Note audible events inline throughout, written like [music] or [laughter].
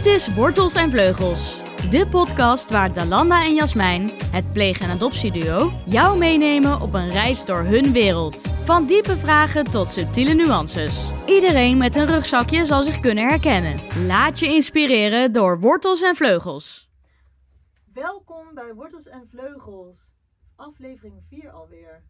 Dit is Wortels en Vleugels, de podcast waar Dalanda en Jasmijn, het pleeg- en adoptieduo, jou meenemen op een reis door hun wereld. Van diepe vragen tot subtiele nuances. Iedereen met een rugzakje zal zich kunnen herkennen. Laat je inspireren door Wortels en Vleugels. Welkom bij Wortels en Vleugels, aflevering 4 alweer.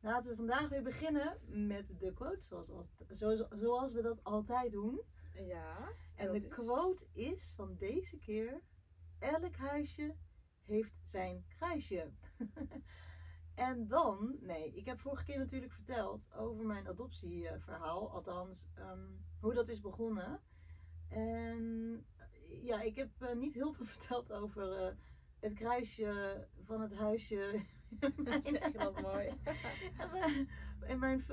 Laten we vandaag weer beginnen met de quote, zoals, zoals, zoals we dat altijd doen. Ja. En de is- quote is van deze keer: Elk huisje heeft zijn kruisje. [laughs] en dan, nee, ik heb vorige keer natuurlijk verteld over mijn adoptieverhaal, althans ehm, hoe dat is begonnen. En eh, ja, ik heb eh, niet heel veel [laughs] verteld over eh, het kruisje van het huisje. [laughs] in Dat zeg je dat mooi. in mijn-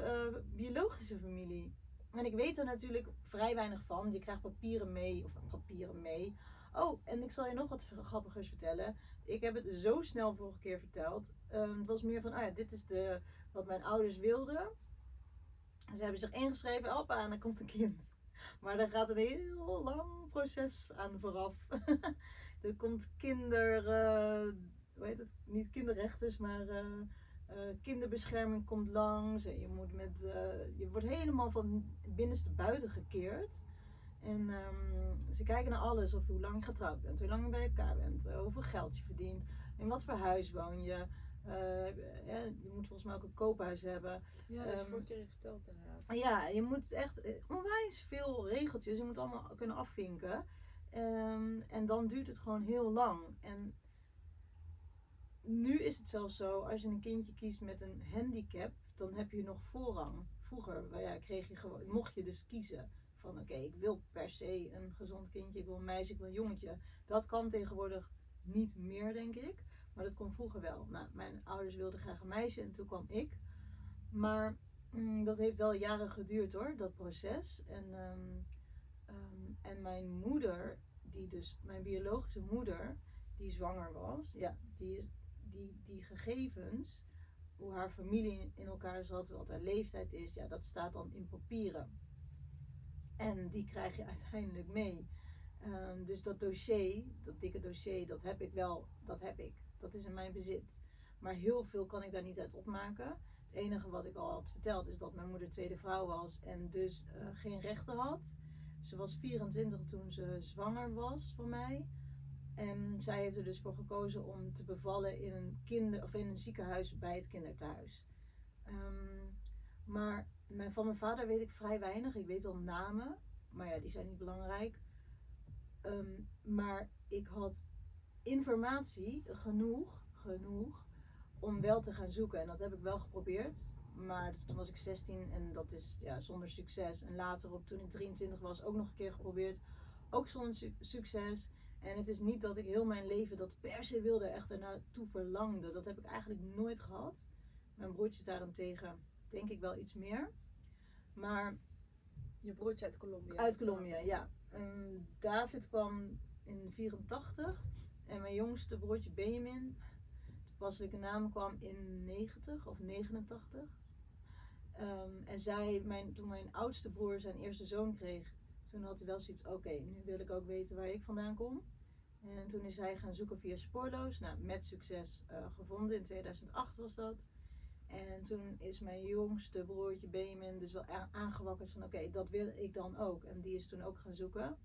biologische familie. En ik weet er natuurlijk vrij weinig van. Je krijgt papieren mee, of papieren mee. Oh, en ik zal je nog wat grappigers vertellen. Ik heb het zo snel vorige keer verteld. Ehm, het was meer van, ah ja, dit is de, wat mijn ouders wilden. Ze hebben zich ingeschreven, hoppa, en dan komt een kind. [laughs] Maar daar gaat een heel lang proces aan vooraf. [laughs] er komt kinder, eh, hoe heet het, niet kinderrechters, maar eh, eh, kinderbescherming komt langs. En je, moet met, eh, je wordt helemaal van binnenste buiten gekeerd. En ehm, ze kijken naar alles, of hoe lang je getrouwd bent, hoe lang je bij elkaar bent, eh, hoeveel geld je verdient, in wat voor huis woon je. Je moet volgens mij ook een koophuis hebben. Ja, dat je Ehm, vorige keer even verteld inderdaad. Ja, je moet echt onwijs veel regeltjes. Je moet allemaal kunnen afvinken. Ehm, en dan duurt het gewoon heel lang. En nu is het zelfs zo, als je een kindje kiest met een handicap, dan heb je nog voorrang. Vroeger ja, kreeg je gewoon, mocht je dus kiezen van oké, ik wil per se een gezond kindje, ik wil een meisje, ik wil een jongetje. Dat kan tegenwoordig niet meer, denk ik. Maar dat kon vroeger wel. Nou, mijn ouders wilden graag een meisje en toen kwam ik. Maar Mm, dat heeft wel jaren geduurd hoor, dat proces. En, ehm, ehm, en mijn moeder, die dus, mijn biologische moeder, die zwanger was, ja, die, is- die, die gegevens, hoe haar familie in elkaar zat, wat haar leeftijd is, ja, dat staat dan in papieren. En die krijg je uiteindelijk mee. Ehm, dus dat dossier, dat dikke dossier, dat heb ik wel, dat heb ik. Dat is in mijn bezit. Maar heel veel kan ik daar niet uit opmaken. Het enige wat ik al had verteld is dat mijn moeder tweede vrouw was en dus eh, geen rechten had. Ze was 24 toen ze zwanger was van mij. En zij heeft er dus voor gekozen om te bevallen in een, kinder, of in een ziekenhuis bij het kinderthuis. Ehm, maar van mijn vader weet ik vrij weinig. Ik weet wel namen, maar ja, die zijn niet belangrijk. Ehm, maar ik had informatie genoeg, genoeg om wel te gaan zoeken. En dat heb ik wel geprobeerd. Maar toen was ik 16 en dat is ja, zonder succes. En later, op, toen ik 23 was, ook nog een keer geprobeerd. Ook zonder su- succes. En het is niet dat ik heel mijn leven dat per se wilde, echt er naartoe verlangde. Dat heb ik eigenlijk nooit gehad. Mijn broertjes daarentegen denk ik wel iets meer. Maar Je broertje uit Colombia. uit Colombia, ja. David kwam in 84 en mijn jongste broertje Benjamin, toepasselijke naam, kwam in 90 of 89. Ehm, en zij, mijn, toen mijn oudste broer zijn eerste zoon kreeg, toen had hij wel zoiets, oké, nu wil ik ook weten waar ik vandaan kom. En toen is hij gaan zoeken via Spoorloos, nou, met succes eh, gevonden, in 2008 was dat. En toen is mijn jongste broertje Benjamin dus wel aangewakkerd van oké, dat wil ik dan ook. En die is toen ook gaan zoeken.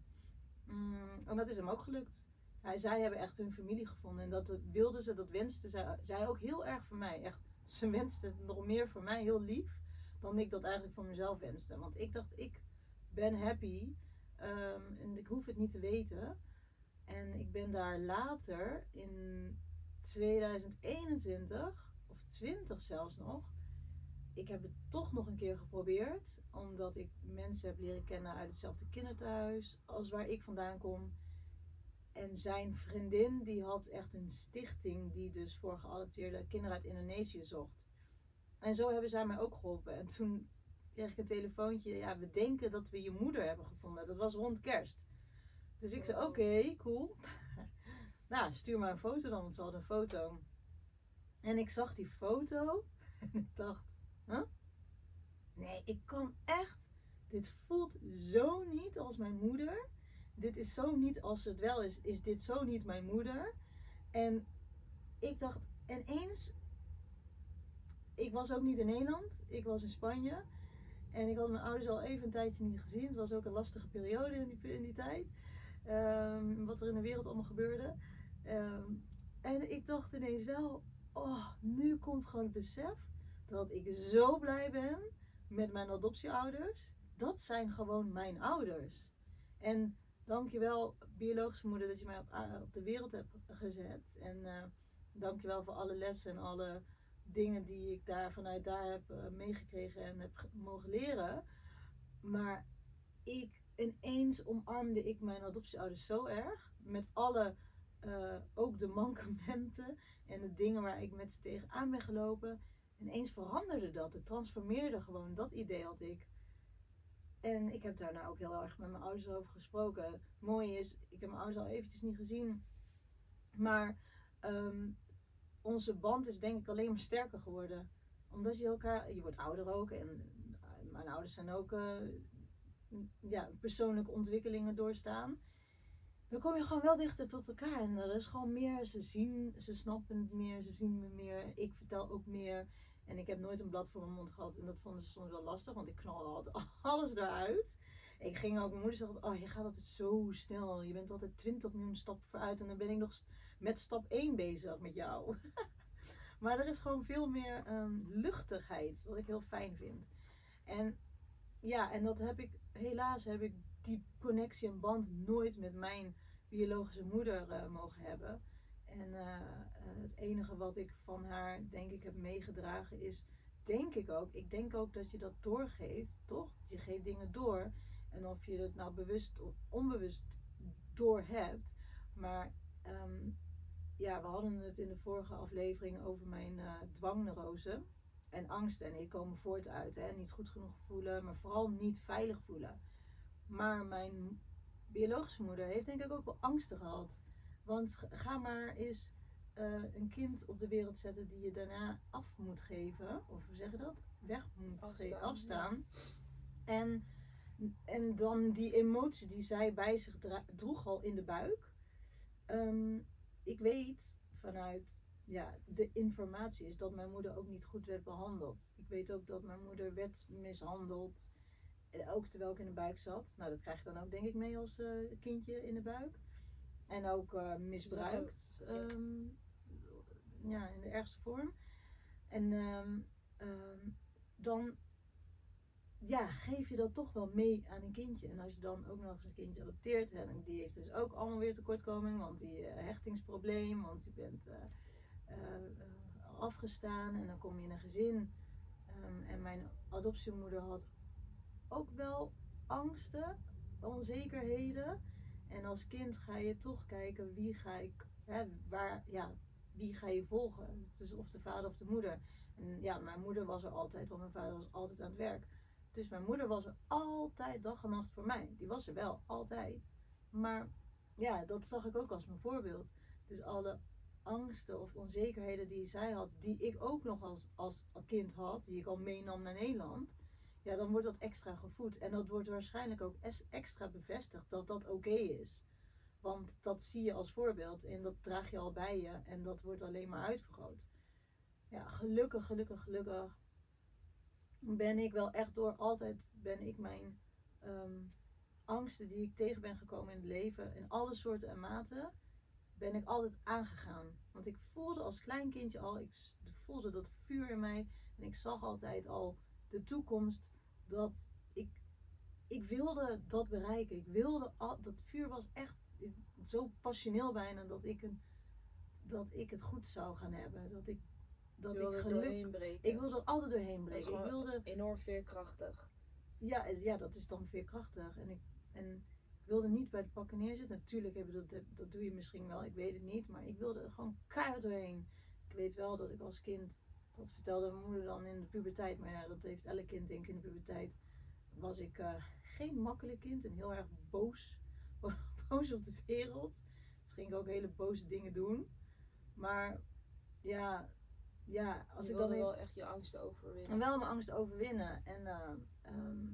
Mm, en dat is hem ook gelukt. Hij, zij hebben echt hun familie gevonden. En dat wilden ze, dat wenste zij, ook heel erg voor mij. Echt, ze wenste het nog meer voor mij, heel lief. Dan ik dat eigenlijk voor mezelf wenste. Want ik dacht, ik ben happy. ehm, en ik hoef het niet te weten. En ik ben daar later in 2021 of 20 zelfs nog. Ik heb het toch nog een keer geprobeerd, omdat ik mensen heb leren kennen uit hetzelfde kinderthuis als waar ik vandaan kom. En zijn vriendin die had echt een stichting die dus voor geadopteerde kinderen uit Indonesië zocht. En zo hebben zij mij ook geholpen. En toen kreeg ik een telefoontje. Ja, we denken dat we je moeder hebben gevonden. Dat was rond kerst. Dus ik zei, oké, cool. [laughs] nou, stuur maar een foto dan, want ze hadden een foto. En ik zag die foto [laughs] en ik dacht, huh? Nee, ik kan echt, dit voelt zo niet als mijn moeder. dit is zo niet als het wel is, is dit zo niet mijn moeder. En ik dacht, en eens, ik was ook niet in Nederland, ik was in Spanje. En ik had mijn ouders al even een tijdje niet gezien. Het was ook een lastige periode in die, tijd. Ehm, wat er in de wereld allemaal gebeurde. Ehm, en ik dacht ineens wel, oh, nu komt gewoon het besef dat ik zo blij ben met mijn adoptieouders. Dat zijn gewoon mijn ouders. En dankjewel, biologische moeder, dat je mij op, op de wereld hebt gezet. En eh dankjewel voor alle lessen en alle dingen die ik daar vanuit daar heb eh, meegekregen en heb ge- mogen leren. Maar ik ineens omarmde ik mijn adoptieouders zo erg. Met alle, eh, ook de mankementen en de dingen waar ik met ze tegenaan ben gelopen. Ineens veranderde dat. Het transformeerde gewoon. Dat idee had ik. En ik heb daarna ook heel erg met mijn ouders over gesproken. Mooi is, ik heb mijn ouders al eventjes niet gezien. Maar ehm, onze band is denk ik alleen maar sterker geworden. Omdat je elkaar, je wordt ouder ook. En mijn ouders zijn ook eh, ja, persoonlijke ontwikkelingen doorstaan. Dan kom je gewoon wel dichter tot elkaar. En er is gewoon meer, ze zien, ze snappen het meer, ze zien me meer. Ik vertel ook meer. En ik heb nooit een blad voor mijn mond gehad. En dat vonden ze soms wel lastig, want ik knalde altijd [laughs] alles eruit. Ik ging ook, mijn moeder altijd, oh je gaat altijd zo snel. Je bent altijd 20 miljoen stappen vooruit. En dan ben ik nog met stap 1 bezig met jou. [laughs] maar er is gewoon veel meer ehm, luchtigheid, wat ik heel fijn vind. En ja, en dat heb ik, helaas heb ik die connectie en band nooit met mijn biologische moeder eh, mogen hebben. En eh, eh, het enige wat ik van haar, denk ik, heb meegedragen is, denk ik ook, ik denk ook dat je dat doorgeeft, toch? Je geeft dingen door. En of je het nou bewust of onbewust door hebt. Maar ehm, ja, we hadden het in de vorige aflevering over mijn eh dwangneurose en angsten. En die komen voort uit, hè? niet goed genoeg voelen, maar vooral niet veilig voelen. Maar mijn biologische moeder heeft denk ik ook wel angsten gehad. Want ga maar eens eh, een kind op de wereld zetten die je daarna af moet geven. Of hoe zeg je dat? Weg moet Afstaan, afstaan. En, en dan die emotie die zij bij zich droeg al in de buik. Ehm, ik weet vanuit ja, de informatie is dat mijn moeder ook niet goed werd behandeld. Ik weet ook dat mijn moeder werd mishandeld. eh, Ook terwijl ik in de buik zat. Nou, dat krijg je dan ook denk ik mee als eh, kindje in de buik. En ook eh, misbruikt. Ehm, ja, in de ergste vorm. En ehm, dan ja, geef je dat toch wel mee aan een kindje. En als je dan ook nog eens een kindje adopteert, en die heeft dus ook allemaal weer tekortkoming, want die eh, hechtingsprobleem, want je bent eh, eh, afgestaan en dan kom je in een gezin. Ehm, en mijn adoptiemoeder had ook wel angsten, onzekerheden. En als kind ga je toch kijken wie ga ik, hè, waar, ja, wie ga je volgen? Het is of de vader of de moeder. En ja, mijn moeder was er altijd, want mijn vader was altijd aan het werk. Dus mijn moeder was er altijd dag en nacht voor mij. Die was er wel, altijd. Maar ja, dat zag ik ook als mijn voorbeeld. Dus alle angsten of onzekerheden die zij had, die ik ook nog als, als kind had, die ik al meenam naar Nederland. Ja, dan wordt dat extra gevoed. En dat wordt waarschijnlijk ook extra bevestigd dat dat oké is. Want dat zie je als voorbeeld en dat draag je al bij je en dat wordt alleen maar uitvergroot. Ja, gelukkig, gelukkig, gelukkig ben ik wel echt door altijd ben ik mijn ehm, angsten die ik tegen ben gekomen in het leven in alle soorten en maten ben ik altijd aangegaan. Want ik voelde als klein kindje al, ik voelde dat vuur in mij en ik zag altijd al de toekomst dat ik ik wilde dat bereiken. Ik wilde al, dat vuur was echt zo passioneel bijna dat ik een dat ik het goed zou gaan hebben. Dat ik dat ik geluk ik wilde er altijd doorheen breken. Ik wilde Enorm veerkrachtig. ja, ja, dat is dan veerkrachtig. En ik, en ik wilde niet bij de pakken neerzitten. Natuurlijk, je dat, dat doe je misschien wel, ik weet het niet. Maar ik wilde er gewoon keihard doorheen. Ik weet wel dat ik als kind, dat vertelde mijn moeder dan in de puberteit. Maar ja, dat heeft elk kind denk ik in de puberteit. Was ik eh, geen makkelijk kind en heel erg boos. [laughs] boos op de wereld. Dus ging ik ook hele boze dingen doen. Maar ja, ja als je ik dan wel echt je angsten overwinnen. en wel mijn angst overwinnen. En, eh, ehm,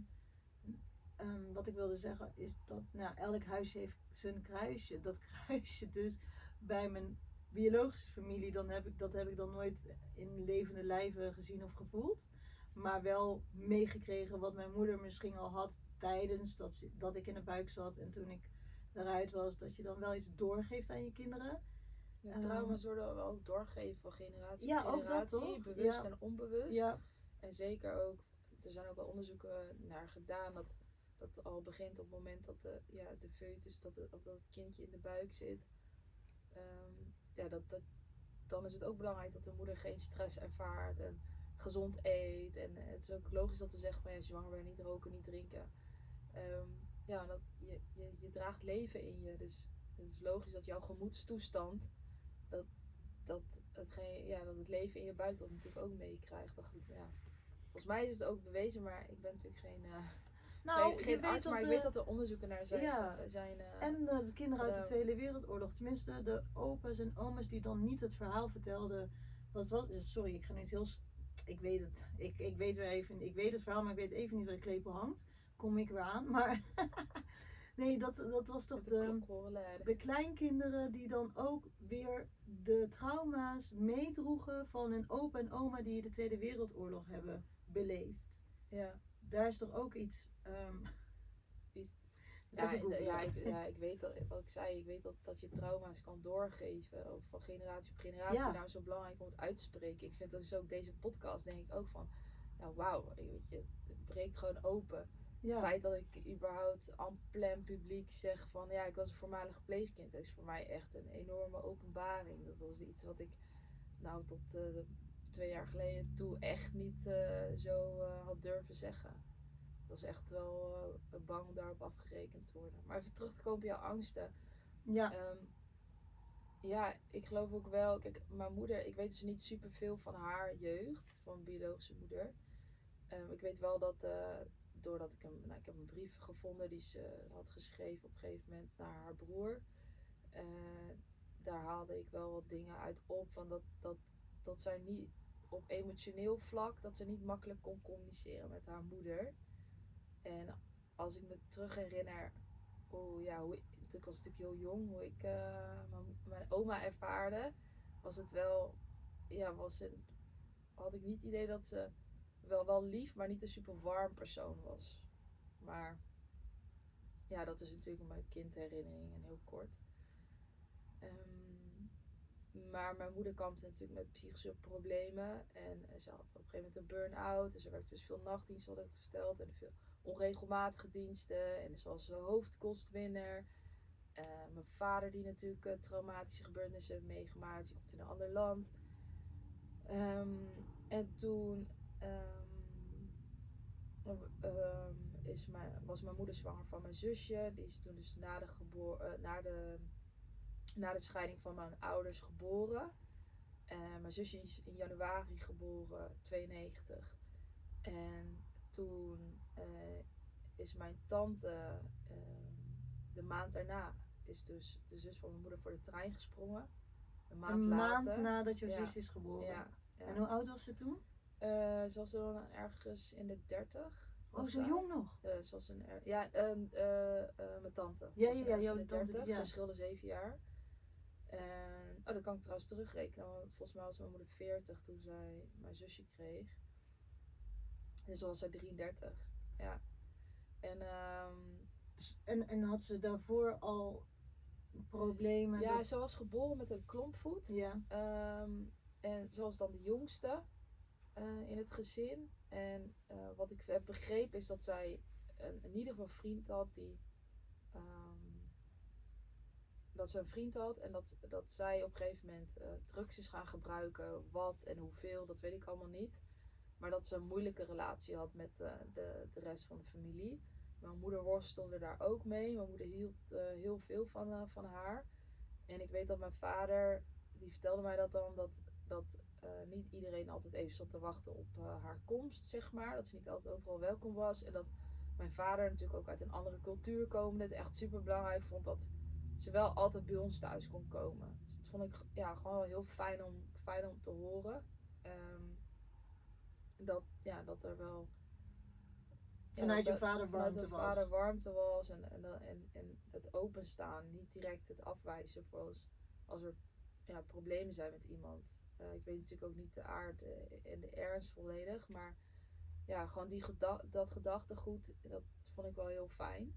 ehm, wat ik wilde zeggen is dat nou, elk huis heeft zijn kruisje. Dat [laughs] kruisje dus bij mijn biologische familie, dan heb ik, dat heb ik dan nooit in levende lijven gezien of gevoeld. Maar wel meegekregen wat mijn moeder misschien al had tijdens dat, dat ik in de buik zat. En toen ik eruit was, dat je dan wel iets doorgeeft aan je kinderen. Ja, trauma's worden wel ook doorgegeven van generatie Ja, op dat, generatie. bewust en onbewust. Ja, En zeker ook, er zijn ook wel onderzoeken naar gedaan dat dat al begint op het moment dat de, ja, de foetus, dat, het- dat het kindje in de buik zit. Ehm, ja, dat, dat, dan is het ook belangrijk dat de moeder geen stress ervaart en gezond eet. En het is ook logisch dat we zeggen van ja, als je zwanger bent, niet roken, niet drinken. Ehm, ja, dat, je, je, je draagt leven in je. Dus het is logisch dat jouw gemoedstoestand, dat, dat, het, geen, ja, dat het leven in je buik dat natuurlijk ook meekrijgt. Ja. Volgens mij is het ook bewezen, maar ik ben natuurlijk geen, eh, [laughs] nou, geen, geen arts, maar ik weet dat er onderzoeken naar zijn. Ja. zijn eh, En eh, de kinderen uit de. Tweede Wereldoorlog, tenminste de opa's en oma's die dan niet het verhaal vertelden. Was, sorry, ik ga niet heel. Ik weet het. Ik, ik, weet weer even, ik weet het verhaal, maar ik weet even niet waar de klepel hangt. Kom ik weer aan. Maar [laughs] nee, dat, dat was toch de de, kleinkinderen die dan ook weer de trauma's meedroegen van een opa en oma die de Tweede Wereldoorlog hebben beleefd. Ja. Daar is toch ook iets. ehm [laughs] Iets- Ja, ik, ja, ik weet dat, wat ik zei, ik weet dat, dat je trauma's kan doorgeven, ook van generatie op generatie. Ja. Het zo belangrijk om het uit te spreken. Ik vind dus ook deze podcast, denk ik ook van, nou wauw, weet je, het breekt gewoon open. Het ja. feit dat ik überhaupt en plein publiek zeg van, ja, ik was een voormalig pleegkind, dat is voor mij echt een enorme openbaring. Dat was iets wat ik, nou, tot eh, twee jaar geleden toe echt niet eh, zo eh, had durven zeggen. Dat was echt wel bang om daarop afgerekend te worden. Maar even terug te komen op jouw angsten. ja. Ehm, ja, ik geloof ook wel. Kijk, mijn moeder, ik weet dus niet superveel van haar jeugd, van biologische moeder. Ehm, ik weet wel dat, doordat ik hem, nou, ik heb een brief gevonden die ze had geschreven op een gegeven moment naar haar broer. Eh, daar haalde ik wel wat dingen uit op, van dat, dat, dat zij niet op emotioneel vlak, dat ze niet makkelijk kon communiceren met haar moeder. En als ik me terug herinner, oh ja, hoe, ik was natuurlijk heel jong, hoe ik eh, mijn, oma ervaarde, was het wel, ja, was het, had ik niet het idee dat ze wel, wel lief, maar niet een super warm persoon was. Maar ja, dat is natuurlijk mijn kindherinnering en heel kort. Ehm, maar mijn moeder kampte natuurlijk met psychische problemen. En eh, ze had op een gegeven moment een burn-out. En ze werkte dus veel nachtdiensten, had ik het verteld. En veel onregelmatige diensten. En ze was hoofdkostwinner. Eh, mijn vader die natuurlijk eh, traumatische gebeurtenissen heeft meegemaakt. Die komt in een ander land. Ehm, en toen ehm, ehm, is mijn, was mijn moeder zwanger van mijn zusje. Die is toen dus na de, geboor, eh, na de, na de scheiding van mijn ouders geboren. Eh, mijn zusje is in januari geboren, 92. En toen eh, is mijn tante ehm, de maand daarna is dus de zus van mijn moeder voor de trein gesprongen. Een maand Een maand later. nadat jouw Ja. zusje is geboren. Ja, ja. En hoe oud was ze toen? Eh, ze was dan ergens in de 30. Oh, zo jong nog. Eh, ze was een, er- ja, ehm, eh, mijn tante. Ja, Was ja, ja, jouw in de tante, 30. ja. Ze scheelde zeven jaar. En, oh, dat kan ik trouwens terugrekenen. Volgens mij was mijn moeder 40 toen zij mijn zusje kreeg. Dus was zij 33. Ja. En ehm, Dus- En, en had ze daarvoor al problemen? ja, ze was geboren met een klompvoet. Ja. Ehm, en ze was dan de jongste eh, in het gezin. En eh, wat ik heb begrepen is dat zij een, in ieder geval een vriend had die. ehm, dat ze een vriend had en dat, dat zij op een gegeven moment eh, drugs is gaan gebruiken. Wat en hoeveel, dat weet ik allemaal niet. Maar dat ze een moeilijke relatie had met de, de rest van de familie. Mijn moeder worstelde daar ook mee. Mijn moeder hield heel veel van, van haar. En ik weet dat mijn vader, die vertelde mij dat dan, dat, dat niet iedereen altijd even zat te wachten op eh, haar komst, zeg maar. Dat ze niet altijd overal welkom was. En dat mijn vader natuurlijk ook uit een andere cultuur komende het echt super belangrijk vond dat ze wel altijd bij ons thuis kon komen. Dus dat vond ik ja, gewoon wel heel fijn om, fijn om te horen. Ehm, dat, ja, dat er wel ja, Vanuit je vader vanuit warmte mijn was. vader warmte was en, en, en, en het openstaan, niet direct het afwijzen voor als, als er ja, problemen zijn met iemand. Eh, ik weet natuurlijk ook niet de aard eh, en de ernst volledig, maar ja, gewoon die dat gedachtegoed, dat vond ik wel heel fijn.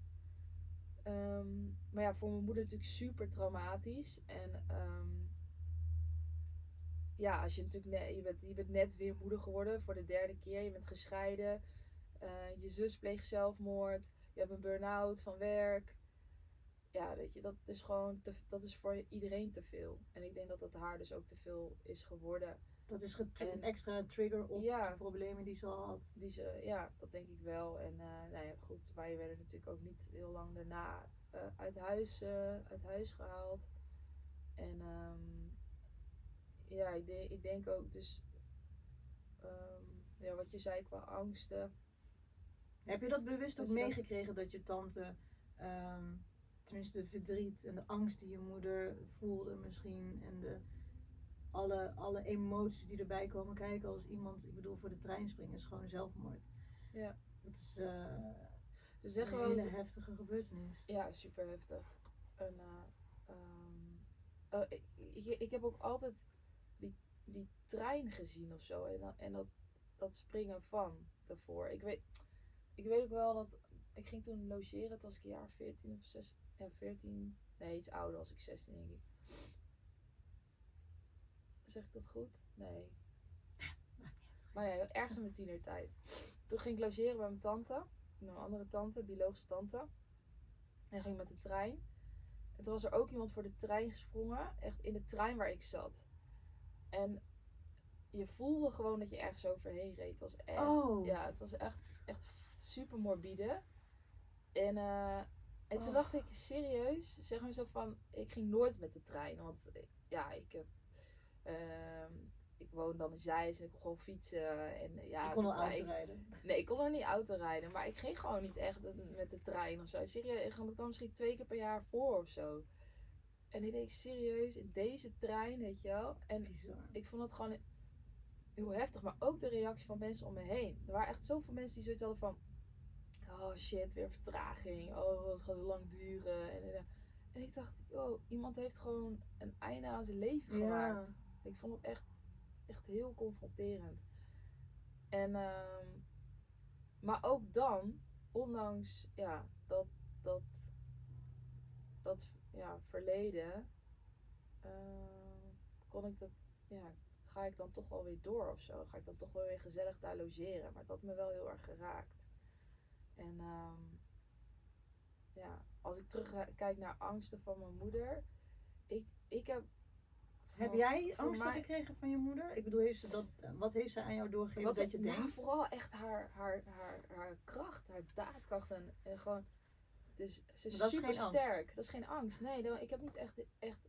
Ehm, maar ja, voor mijn moeder natuurlijk super traumatisch. En ehm, ja, als je natuurlijk je bent, je bent net weer moeder geworden voor de derde keer. Je bent gescheiden. eh, je zus pleegt zelfmoord. Je hebt een burn-out van werk. Ja, weet je, dat is gewoon te, dat is voor iedereen te veel. En ik denk dat het haar dus ook te veel is geworden. Dat is een extra trigger op Ja. de problemen die ze al had. Die ze, ja, dat denk ik wel. En nou ja, goed, wij werden natuurlijk ook niet heel lang daarna eh, uit, huis, eh, uit huis gehaald. En ehm, ja, ik, denk ik denk ook dus, ehm, ja, wat je zei qua angsten. Heb je dat bewust ook dat- meegekregen dat je tante, ehm, tenminste de verdriet en de angst die je moeder voelde misschien en de, alle, alle emoties die erbij komen kijken als iemand, ik bedoel voor de trein springen is gewoon zelfmoord. Ja. Dat is eh, Ze zeggen een wel hele heftige gebeurtenis. Ja, super heftig. En, eh, ehm, eh, ik, ik, ik heb ook altijd die, die trein gezien of zo. En, en dat, dat springen van daarvoor. Ik weet, ik weet ook wel dat. Ik ging toen logeren, toen was ik een jaar 14 of 6. Ja, 14. Nee, iets ouder was ik 16, denk ik. Zeg ik dat goed? Nee. [laughs] Maar ja, ergens in mijn tienertijd. Toen ging ik logeren bij mijn tante. Mijn andere tante, biologische tante. En ging met de trein. En toen was er ook iemand voor de trein gesprongen. Echt in de trein waar ik zat. En je voelde gewoon dat je ergens overheen reed. Het was echt, Oh. ja, het was echt, echt super morbide. En, eh, en toen Oh. dacht ik serieus, zeg maar zo van, ik ging nooit met de trein. Want ja, ik heb, ehm, ik woon dan in Zeist en ik kon gewoon fietsen. En ja, ik kon al auto rijden. Nee, ik kon nog niet auto rijden, maar ik ging gewoon niet echt met de trein of zo. Serieus, dat kwam misschien twee keer per jaar voor of zo. En ik denk serieus, in deze trein, weet je wel. En Bizar. ik vond het gewoon heel heftig, maar ook de reactie van mensen om me heen. Er waren echt zoveel mensen die zoiets hadden van, oh shit, weer vertraging. Oh, het gaat lang duren. En, en, en ik dacht, oh, iemand heeft gewoon een einde aan zijn leven Ja. gemaakt. Ik vond het echt, echt heel confronterend. En, ehm, maar ook dan, ondanks ja, dat, dat, dat ja, verleden, eh, kon ik dat, ja, ga ik dan toch wel weer door of zo. Ga ik dan toch wel weer gezellig daar logeren. Maar dat had me wel heel erg geraakt. En ehm, ja, als ik terugkijk naar angsten van mijn moeder, ik, ik heb. Heb van- jij angsten mij- gekregen van je moeder? Ik bedoel, heeft ze dat, wat heeft ze aan jou doorgegeven Wat dat je nou, denkt? vooral echt haar, haar, haar, haar kracht, haar daadkracht en, en gewoon. Dus ze is Maar dat is super sterk. Dat is geen angst. Nee, dan- ik heb niet echt, echt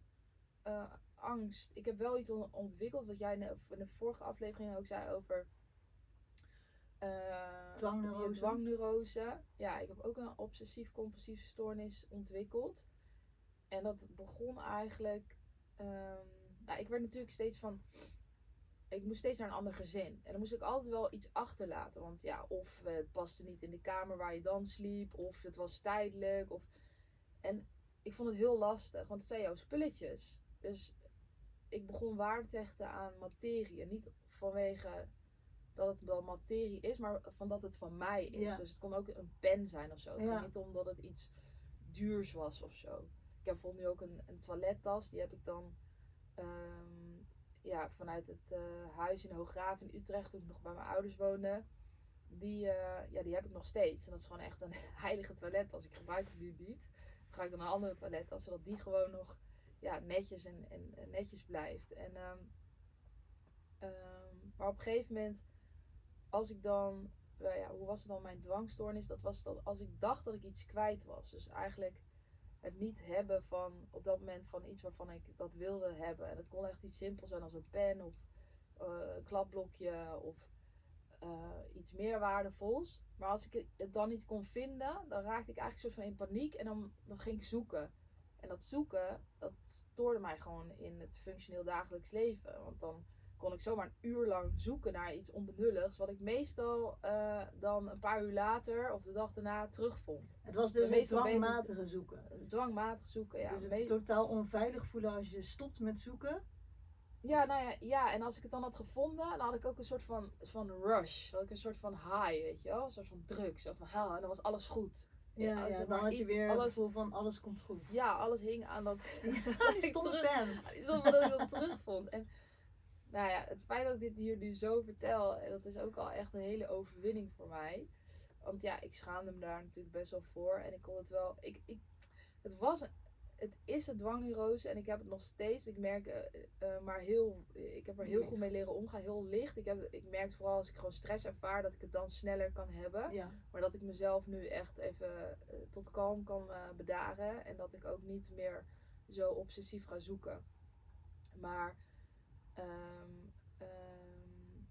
eh, angst. Ik heb wel iets on- ontwikkeld, wat jij in de, in de vorige aflevering ook zei over. Eh, Dwangneurose. Ja, ik heb ook een obsessief-compulsieve stoornis ontwikkeld. En dat begon eigenlijk. ehm, nou, ik werd natuurlijk steeds van. Ik moest steeds naar een ander gezin. En dan moest ik altijd wel iets achterlaten. Want ja, of het paste niet in de kamer waar je dan sliep. Of het was tijdelijk. Of... En ik vond het heel lastig. Want het zijn jouw spulletjes. Dus ik begon waarde te hechten aan materie. En niet vanwege dat het wel materie is. Maar van dat het van mij is. Ja. Dus het kon ook een pen zijn of zo. Het Ja. ging niet omdat het iets duurs was of zo. Ik heb bijvoorbeeld nu ook een, een toilettas. Die heb ik dan ehm, ja, vanuit het eh, huis in Hooggraaf in Utrecht, toen ik nog bij mijn ouders woonde. Die, eh, ja, die heb ik nog steeds. En dat is gewoon echt een [laughs] heilige toilettas. Ik gebruik nu niet. Ik gebruik dan een andere toilettas, zodat die gewoon nog ja, netjes en, en, en netjes blijft. En, ehm, ehm, maar op een gegeven moment, als ik dan, nou ja, hoe was het dan mijn dwangstoornis? Dat was dat als ik dacht dat ik iets kwijt was. Dus eigenlijk het niet hebben van op dat moment van iets waarvan ik dat wilde hebben. En het kon echt iets simpels zijn als een pen of eh, een klapblokje of eh, iets meer waardevols. Maar als ik het- dan niet kon vinden, dan raakte ik eigenlijk soort van in paniek en dan, dan ging ik zoeken. En dat zoeken, dat stoorde mij gewoon in het functioneel dagelijks leven. Want dan kon ik zomaar een uur lang zoeken naar iets onbenulligs. Wat ik meestal eh, dan een paar uur later of de dag daarna terugvond. Het was dus een dwangmatige zoeken. Dwangmatig zoeken, ja. het is Me- het totaal onveilig voelen als je stopt met zoeken. Ja, nou ja, ja, en als ik het dan had gevonden, dan had ik ook een soort van, van rush. Dan had ik een soort van high, weet je wel? Een soort van druk. Zo van, en dan was alles goed. Ja, Ja, ja, dan had je weer het alles- gevoel van alles komt goed. Ja, alles hing aan dat... [laughs] Die [laughs] ik stomme terug- pen. Dat ik dat terugvond. En nou ja, het feit dat ik dit hier nu zo vertel, en dat is ook al echt een hele overwinning voor mij. Want ja, ik schaamde me daar natuurlijk best wel voor. En ik kon het wel. Ik, ik, het was. Het is een dwangneurose en ik heb het nog steeds. Ik merk eh, eh, maar heel. Ik heb er heel goed mee leren omgaan. Heel licht. Ik, heb, ik merk vooral als ik gewoon stress ervaar dat ik het dan sneller kan hebben. Ja, Maar dat ik mezelf nu echt even eh, tot kalm kan eh, bedaren. En dat ik ook niet meer zo obsessief ga zoeken. Maar ehm, ehm,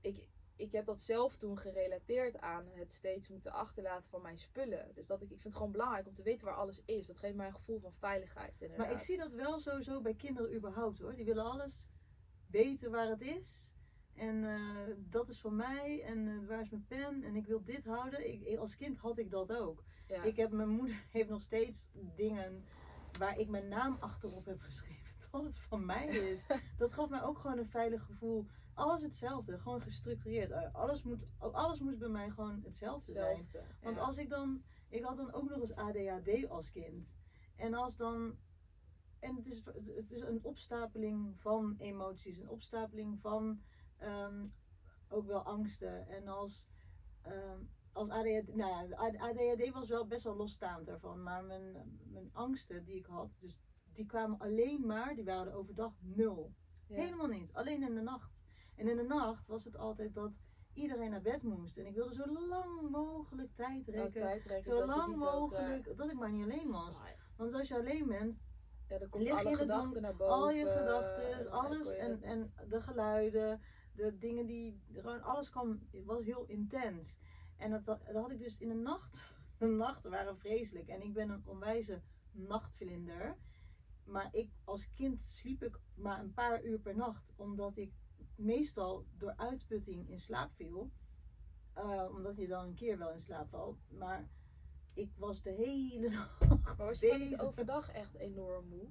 ik, ik heb dat zelf toen gerelateerd aan het steeds moeten achterlaten van mijn spullen. Dus dat ik, ik vind het gewoon belangrijk om te weten waar alles is. Dat geeft mij een gevoel van veiligheid. Inderdaad. maar ik zie dat wel sowieso bij kinderen überhaupt hoor. Die willen alles weten waar het is. En eh, dat is van mij. En eh, waar is mijn pen? En ik wil dit houden. Ik, ik- als kind had ik dat ook. ja. Ik heb, mijn moeder [laughs] heeft nog steeds dingen waar ik mijn naam achterop heb geschreven. Dat het van mij is. [laughs] Dat gaf mij ook gewoon een veilig gevoel. Alles hetzelfde, gewoon gestructureerd. Eh, Alles, moet, alles moest bij mij gewoon hetzelfde zijn. Hetzelfde, Want ja. als ik dan, ik had dan ook nog eens ADHD als kind. En als dan, en het is, het is een opstapeling van emoties, een opstapeling van ehm, ook wel angsten. En als, ehm, als ADHD, nou ja, ADHD was wel best wel losstaand daarvan. Maar mijn, mijn angsten die ik had, dus die kwamen alleen maar, die waren overdag nul. Ja. Helemaal niet. Alleen in de nacht. En in de nacht was het altijd dat iedereen naar bed moest. En ik wilde zo lang mogelijk tijd rekken. Zo lang ook, eh, mogelijk, dat ik maar niet alleen was. Want als je alleen bent, Ja, dan komt alle gedachten naar boven. al je en gedachten, alles je en, en de geluiden, de dingen die, gewoon alles kwam, was heel intens. En dat, dat had ik dus in de nacht. [laughs] De nachten waren vreselijk. En ik ben een onwijze nachtvlinder. Maar ik, als kind sliep ik maar een paar uur per nacht. Omdat ik meestal door uitputting in slaap viel. Eh, omdat je dan een keer wel in slaap valt. Maar ik was de hele [laughs] nacht Maar was je bezig. overdag echt enorm moe?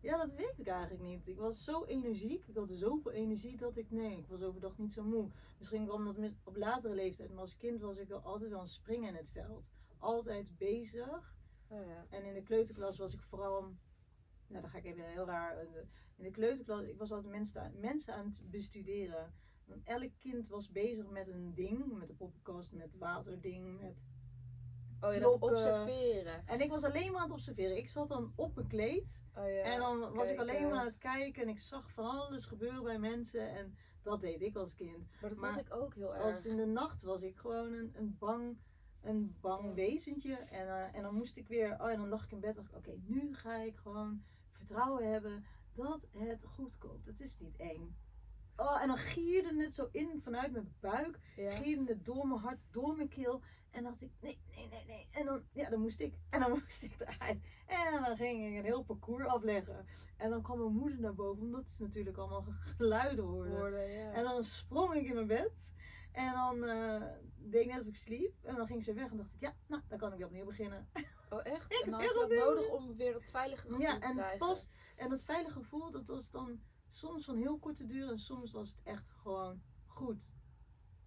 Ja, dat weet ik eigenlijk niet. Ik was zo energiek. Ik had zoveel energie dat ik... Nee, ik was overdag niet zo moe. Misschien kwam dat met- op latere leeftijd. Maar als kind was ik wel altijd wel een springen in het veld. Altijd bezig. Oh ja. En in de kleuterklas was ik vooral... Nou, dan ga ik even heel raar... eh, de- In de kleuterklas, ik was altijd mensen, aan- mensen aan het bestuderen. Want elk kind was bezig met een ding. Met een poppenkast, met waterding, met... Oh ja, dat observeren. En ik was alleen maar aan het observeren. Ik zat dan op mijn kleed. Oh ja. En dan was ik alleen maar aan het kijken en ik zag van alles gebeuren bij mensen. En dat deed ik als kind. Maar dat maar had ik ook heel Als erg. het in de nacht was ik gewoon een, een bang, een bang wezentje. En, eh, en dan moest ik weer, oh en dan lag ik in bed. dacht ik, Oké, nu ga ik gewoon vertrouwen hebben dat het goed komt. Het is niet eng. Oh, en dan gierde het zo in vanuit mijn buik. Ja. Gierde het door mijn hart, door mijn keel. En dacht ik, nee, nee, nee, nee. En dan, ja, dan moest ik. En dan [laughs] moest ik eruit. En dan ging ik een heel parcours afleggen. En dan kwam mijn moeder naar boven, omdat ze natuurlijk allemaal [laughs] geluiden hoorde. Worden, ja. En dan sprong ik in mijn bed. En dan eh, deed ik net of ik sliep. En dan ging ze weg en dacht ik, ja, nou, dan kan ik weer opnieuw beginnen. [laughs] Oh echt? Ik en dan heb had je dat nodig om weer dat veilige gevoel Ja, te en krijgen. pas, en dat veilige gevoel, dat was dan soms van heel korte duur en soms was het echt gewoon goed.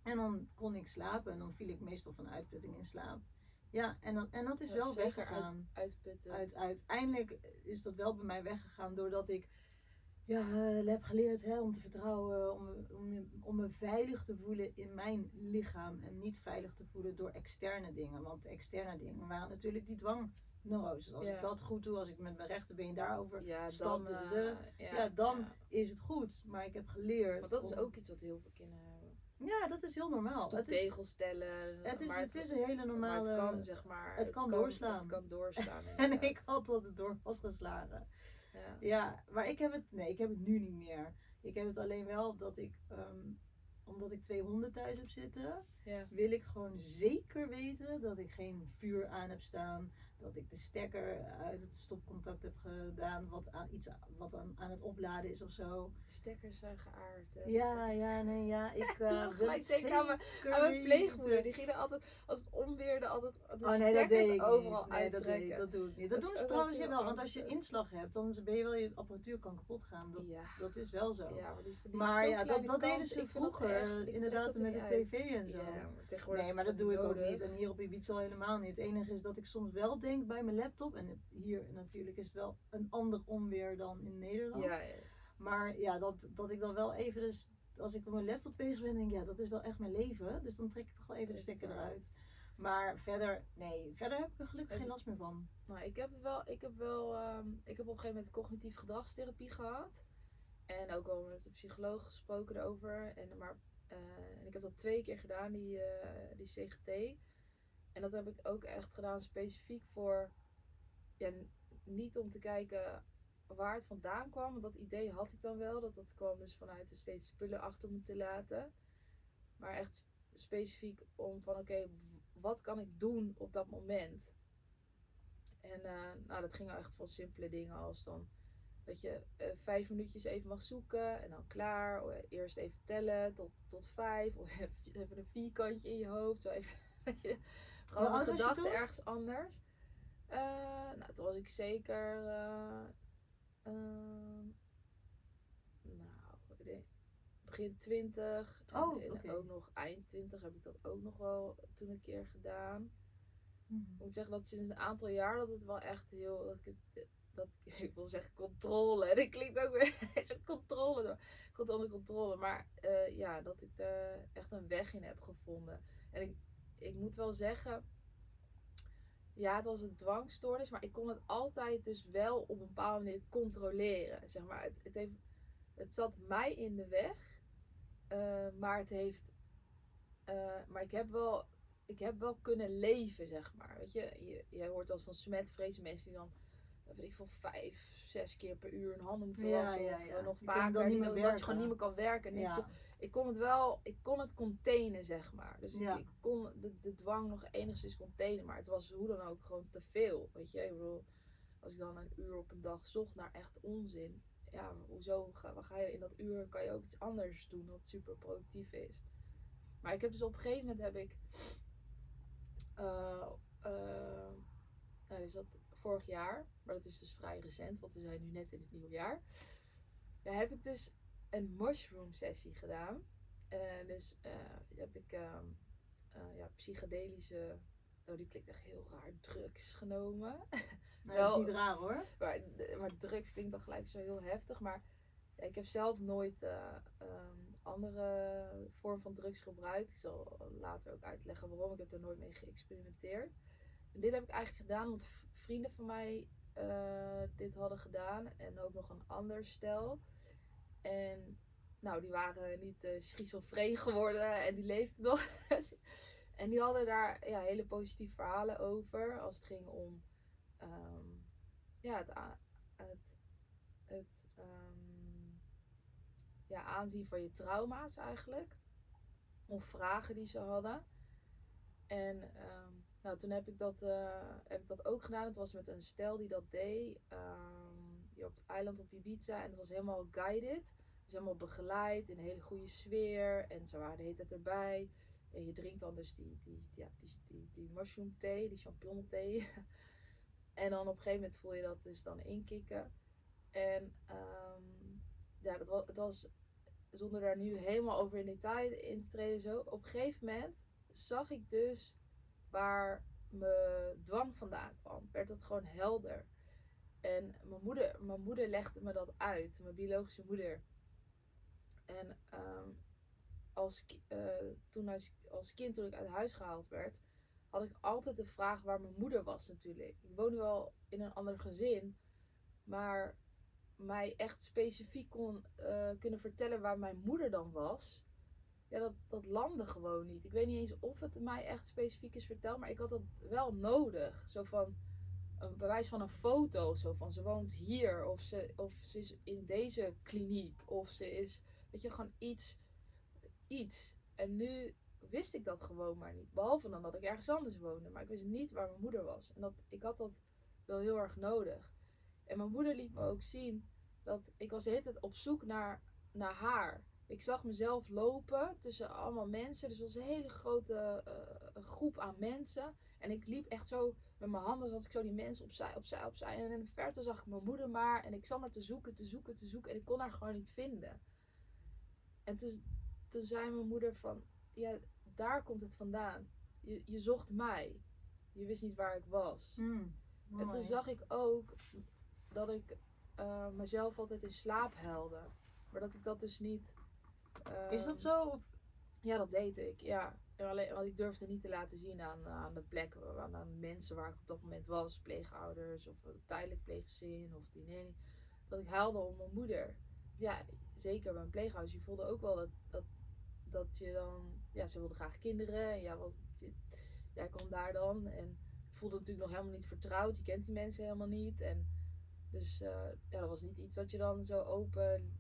En dan kon ik slapen en dan viel ik meestal van uitputting in slaap. Ja, en, dan, en dat is wel weggegaan. Uitputten. Uit, uiteindelijk is dat wel bij mij weggegaan doordat ik ja, eh, heb geleerd hè, om te vertrouwen, om, me- om, om me veilig te voelen in mijn lichaam en niet veilig te voelen door externe dingen. Want de externe dingen waren natuurlijk die dwangneuroses. Als Ja. ik dat goed doe, als ik met mijn rechterbeen daarover ja, stap, dan, eh, ja, ja, dan is het goed. Maar ik heb geleerd. Want dat is ook iets wat heel veel kinderen hebben. Ja, dat is heel normaal. Het is, stellen. het is, het is een hele maar normale. het kan, zeg maar. het kan doorslaan. Het kan doorslaan. [laughs] en ik had dat het door was geslagen. Ja. Ja, maar ik heb het, nee, ik heb het nu niet meer. Ik heb het alleen wel dat ik, ehm, omdat ik twee honden thuis heb zitten, Ja. wil ik gewoon zeker weten dat ik geen vuur aan heb staan. Dat ik de stekker uit het stopcontact heb gedaan, wat aan iets wat aan, aan het opladen is of zo. Stekkers zijn geaard. hè. Ja, Dus- ja, nee, ja. [laughs] Ik wil het denken aan mijn- Aan mijn pleegmoeder, die ging er altijd, als het onweerde, altijd de Oh nee, dat deed ik overal niet. Nee, dat, deed, dat doe ik niet. Dat, Dat- doen ze trouwens wel, want als je inslag hebt, dan ben je wel je apparatuur kan kapot gaan. Dat, ja. dat is wel zo. ja, maar ja, dat, dat deden ze vroeger, inderdaad er met de uit. tv en zo. Ja, Nee, maar dat doe ik ook niet. En hier op Ibiza al helemaal niet. Het enige is dat ik soms wel denk bij mijn laptop. En hier natuurlijk is het wel een ander onweer dan in Nederland. Ja, ja. Maar ja, dat, dat ik dan wel even dus, als ik op mijn laptop bezig ben, denk ik, ja, dat is wel echt mijn leven. Dus dan trek ik toch wel even de stekker eruit. Maar verder, nee, verder heb ik er gelukkig En- geen last meer van. Nou, ik heb wel, ik heb wel, ehm, ik heb op een gegeven moment cognitief gedragstherapie gehad. En ook wel met een psycholoog gesproken erover. En, maar, eh, en ik heb dat twee keer gedaan, die, eh, die CGT. En dat heb ik ook echt gedaan specifiek voor, ja, niet om te kijken waar het vandaan kwam. Want dat idee had ik dan wel. Dat dat kwam dus vanuit er steeds spullen achter me te laten. Maar echt sp- specifiek om van oké, wat kan ik doen op dat moment? En eh, nou, dat ging echt van simpele dingen als dan dat je eh, vijf minuutjes even mag zoeken en dan klaar. Eerst even tellen tot, tot vijf. Of [laughs] even een vierkantje in je hoofd. Zo even, [laughs] dat je gewoon een gedachte ergens anders. Eh, nou, toen was ik zeker. eh, ehm, nou, ik denk begin 20. En, Oh, en ook nog eind 20 heb ik dat ook nog wel toen een keer gedaan. Ik moet zeggen dat sinds een aantal jaar dat het wel echt heel. Dat ik, het- dat, ik- [laughs] ik wil zeggen controle. [laughs] Dat klinkt ook weer [laughs] zo'n controle. Goed onder controle. Maar eh, ja, dat ik er echt een weg in heb gevonden. En ik, ik moet wel zeggen. Ja, het was een dwangstoornis, maar ik kon het altijd dus wel op een bepaalde manier controleren. Zeg maar, het, het, heeft, het zat mij in de weg, eh, maar het heeft. eh, maar ik heb wel ik heb wel kunnen leven, zeg maar. Weet je, je, je hoort als van smetvrees mensen die dan, weet ik veel, vijf, zes keer per uur een handen moeten Ja, wassen. ja, of ja. eh, nog kunnen vaker, dan niet meer dat je gewoon niet meer kan werken. En ik, ik kon het wel, ik kon het containen, zeg maar. Dus ik- kon de, de dwang nog enigszins containen, maar het was hoe dan ook gewoon te veel. Weet je, ik bedoel, als ik dan een uur op een dag zocht naar echt onzin. Ja, hoezo ga, wat ga je in dat uur kan je ook iets anders doen wat super productief is. Maar ik heb dus op een gegeven moment heb ik eh, eh, nou is dat vorig jaar, maar dat is dus vrij recent, want we zijn nu net in het nieuwe jaar. Daar heb ik dus een mushroom sessie gedaan. En dus eh, heb ik ehm, eh, ja, psychedelische, oh die klinkt echt heel raar, drugs genomen. [laughs] Nou, dat Wel- is niet raar hoor. Maar, maar drugs klinkt dan gelijk zo heel heftig. Maar ja, ik heb zelf nooit eh, ehm, andere vorm van drugs gebruikt. Ik zal later ook uitleggen waarom. Ik heb er nooit mee geëxperimenteerd. Dit heb ik eigenlijk gedaan omdat vrienden van mij eh, dit hadden gedaan. En ook nog een ander stel. En nou, die waren niet eh schizofreen geworden en die leefden nog. [laughs] en die hadden daar ja, hele positieve verhalen over. Als het ging om ehm, ja, het, het, het ehm, ja, aanzien van je trauma's eigenlijk. Of vragen die ze hadden. En ehm, nou, toen heb ik, dat, eh, heb ik dat ook gedaan. Het was met een stel die dat deed. hier op het eiland op Ibiza. En het was helemaal guided. Dus helemaal begeleid in een hele goede sfeer. En ze waren de hele tijd erbij. En je drinkt dan dus die, die, ja, die, die, die mushroom thee, die champignon thee. [laughs] En dan op een gegeven moment voel je dat dus dan inkikken. En ehm, ja, dat was, het was, zonder daar nu helemaal over in detail in te treden, zo. Op een gegeven moment zag ik dus waar mijn dwang vandaan kwam. Werd dat gewoon helder. En mijn moeder, mijn moeder legde me dat uit, mijn biologische moeder. En ehm, als, eh, toen als kind, toen ik uit huis gehaald werd, had ik altijd de vraag waar mijn moeder was natuurlijk. Ik woonde wel in een ander gezin, maar mij echt specifiek kon eh, kunnen vertellen waar mijn moeder dan was. Dat, dat landde gewoon niet. Ik weet niet eens of het mij echt specifiek is verteld, maar ik had dat wel nodig. Zo van een bewijs van een foto. Zo van ze woont hier, of ze, of ze is in deze kliniek, of ze is, weet je, gewoon iets. Iets. En nu wist ik dat gewoon maar niet. Behalve dan dat ik ergens anders woonde. Maar ik wist niet waar mijn moeder was. En dat, ik had dat wel heel erg nodig. En mijn moeder liet me ook zien dat ik was de hele tijd op zoek naar, naar haar. Ik zag mezelf lopen tussen allemaal mensen. Dus was een hele grote eh, groep aan mensen. En ik liep echt zo met mijn handen, zat ik zo die mensen opzij, opzij, opzij. En in de verte zag ik mijn moeder maar. En ik zat maar te zoeken, te zoeken, te zoeken. En ik kon haar gewoon niet vinden. En toen, toen zei mijn moeder van, ja, daar komt het vandaan. Je, je zocht mij. Je wist niet waar ik was. Mm, En toen zag ik ook dat ik eh, mezelf altijd in slaap helde. Maar dat ik dat dus niet. Is dat ehm, zo? Of- Ja, dat deed ik. Ja. En alleen, want ik durfde niet te laten zien aan, aan de plek, aan, aan mensen waar ik op dat moment was. Pleegouders of een tijdelijk pleeggezin of die nee. Dat ik huilde om mijn moeder. Ja, zeker bij een pleegouders. Je voelde ook wel dat, dat, dat je dan... Ja, ze wilden graag kinderen. En ja, wat, jij kwam daar dan. En ik voelde natuurlijk nog helemaal niet vertrouwd. Je kent die mensen helemaal niet. En dus eh, ja, dat was niet iets dat je dan zo open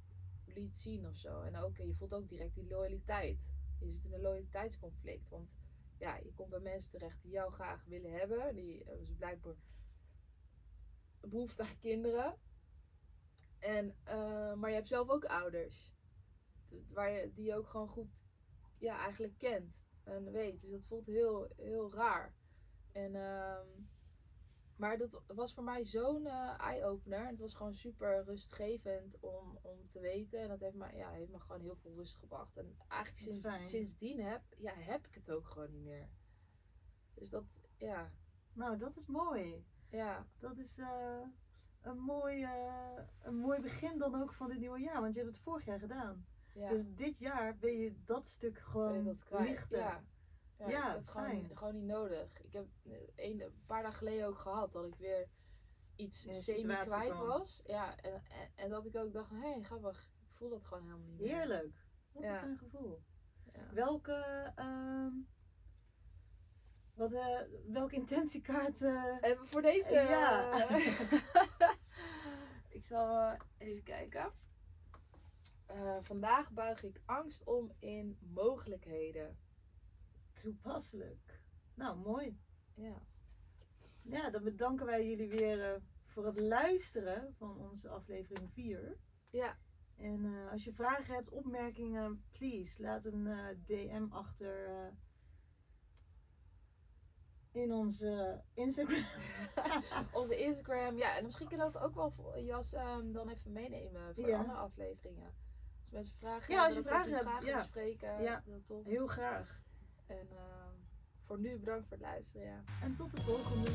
liet zien of zo. En ook, je voelt ook direct die loyaliteit. Je zit in een loyaliteitsconflict. Want ja, je komt bij mensen terecht die jou graag willen hebben. Die hebben ze blijkbaar behoefte aan kinderen. En, eh, maar je hebt zelf ook ouders. Waar je, die je ook gewoon goed ja, eigenlijk kent en weet. Dus dat voelt heel, heel raar. En, ehm, maar dat was voor mij zo'n eh, eye-opener. Het was gewoon super rustgevend om, om te weten. En dat heeft me, ja, heeft me gewoon heel veel rust gebracht. En eigenlijk sinds, fijn. sindsdien heb, ja, heb ik het ook gewoon niet meer. Dus dat, ja, Nou, dat is mooi. ja, Dat is eh, een, mooi, eh, een mooi begin dan ook van dit nieuwe jaar. Want je hebt het vorig jaar gedaan. ja. Dus dit jaar ben je dat stuk gewoon lichter. Ja. Ja, het gewoon, fijn. gewoon niet nodig. Ik heb een, een paar dagen geleden ook gehad dat ik weer iets In een semi situatie kwijt kwam. was. Ja, en, en, en dat ik ook dacht, hé, hey, grappig. Ik voel dat gewoon helemaal niet meer. Heerlijk. Wat Ja. een gevoel. Ja. Welke, ehm, wat, eh, welke intentiekaart... eh, En voor deze... Ja. [laughs] ik zal eh, even kijken. Eh, vandaag buig ik angst om in mogelijkheden. Toepasselijk. Nou, mooi. Ja. Ja, dan bedanken wij jullie weer eh, voor het luisteren van onze aflevering 4. Ja. En eh, als je vragen hebt, opmerkingen, please laat een eh, DM achter in onze Instagram. [laughs] Onze Instagram. Ja, en misschien kunnen we ook wel Jas ehm, dan even meenemen voor Ja. andere afleveringen. Als mensen vragen Ja, als je vragen hebt, vragen ja. bespreken. Ja. Heel graag. En ehm, voor nu bedankt voor het luisteren. Ja. En tot de volgende.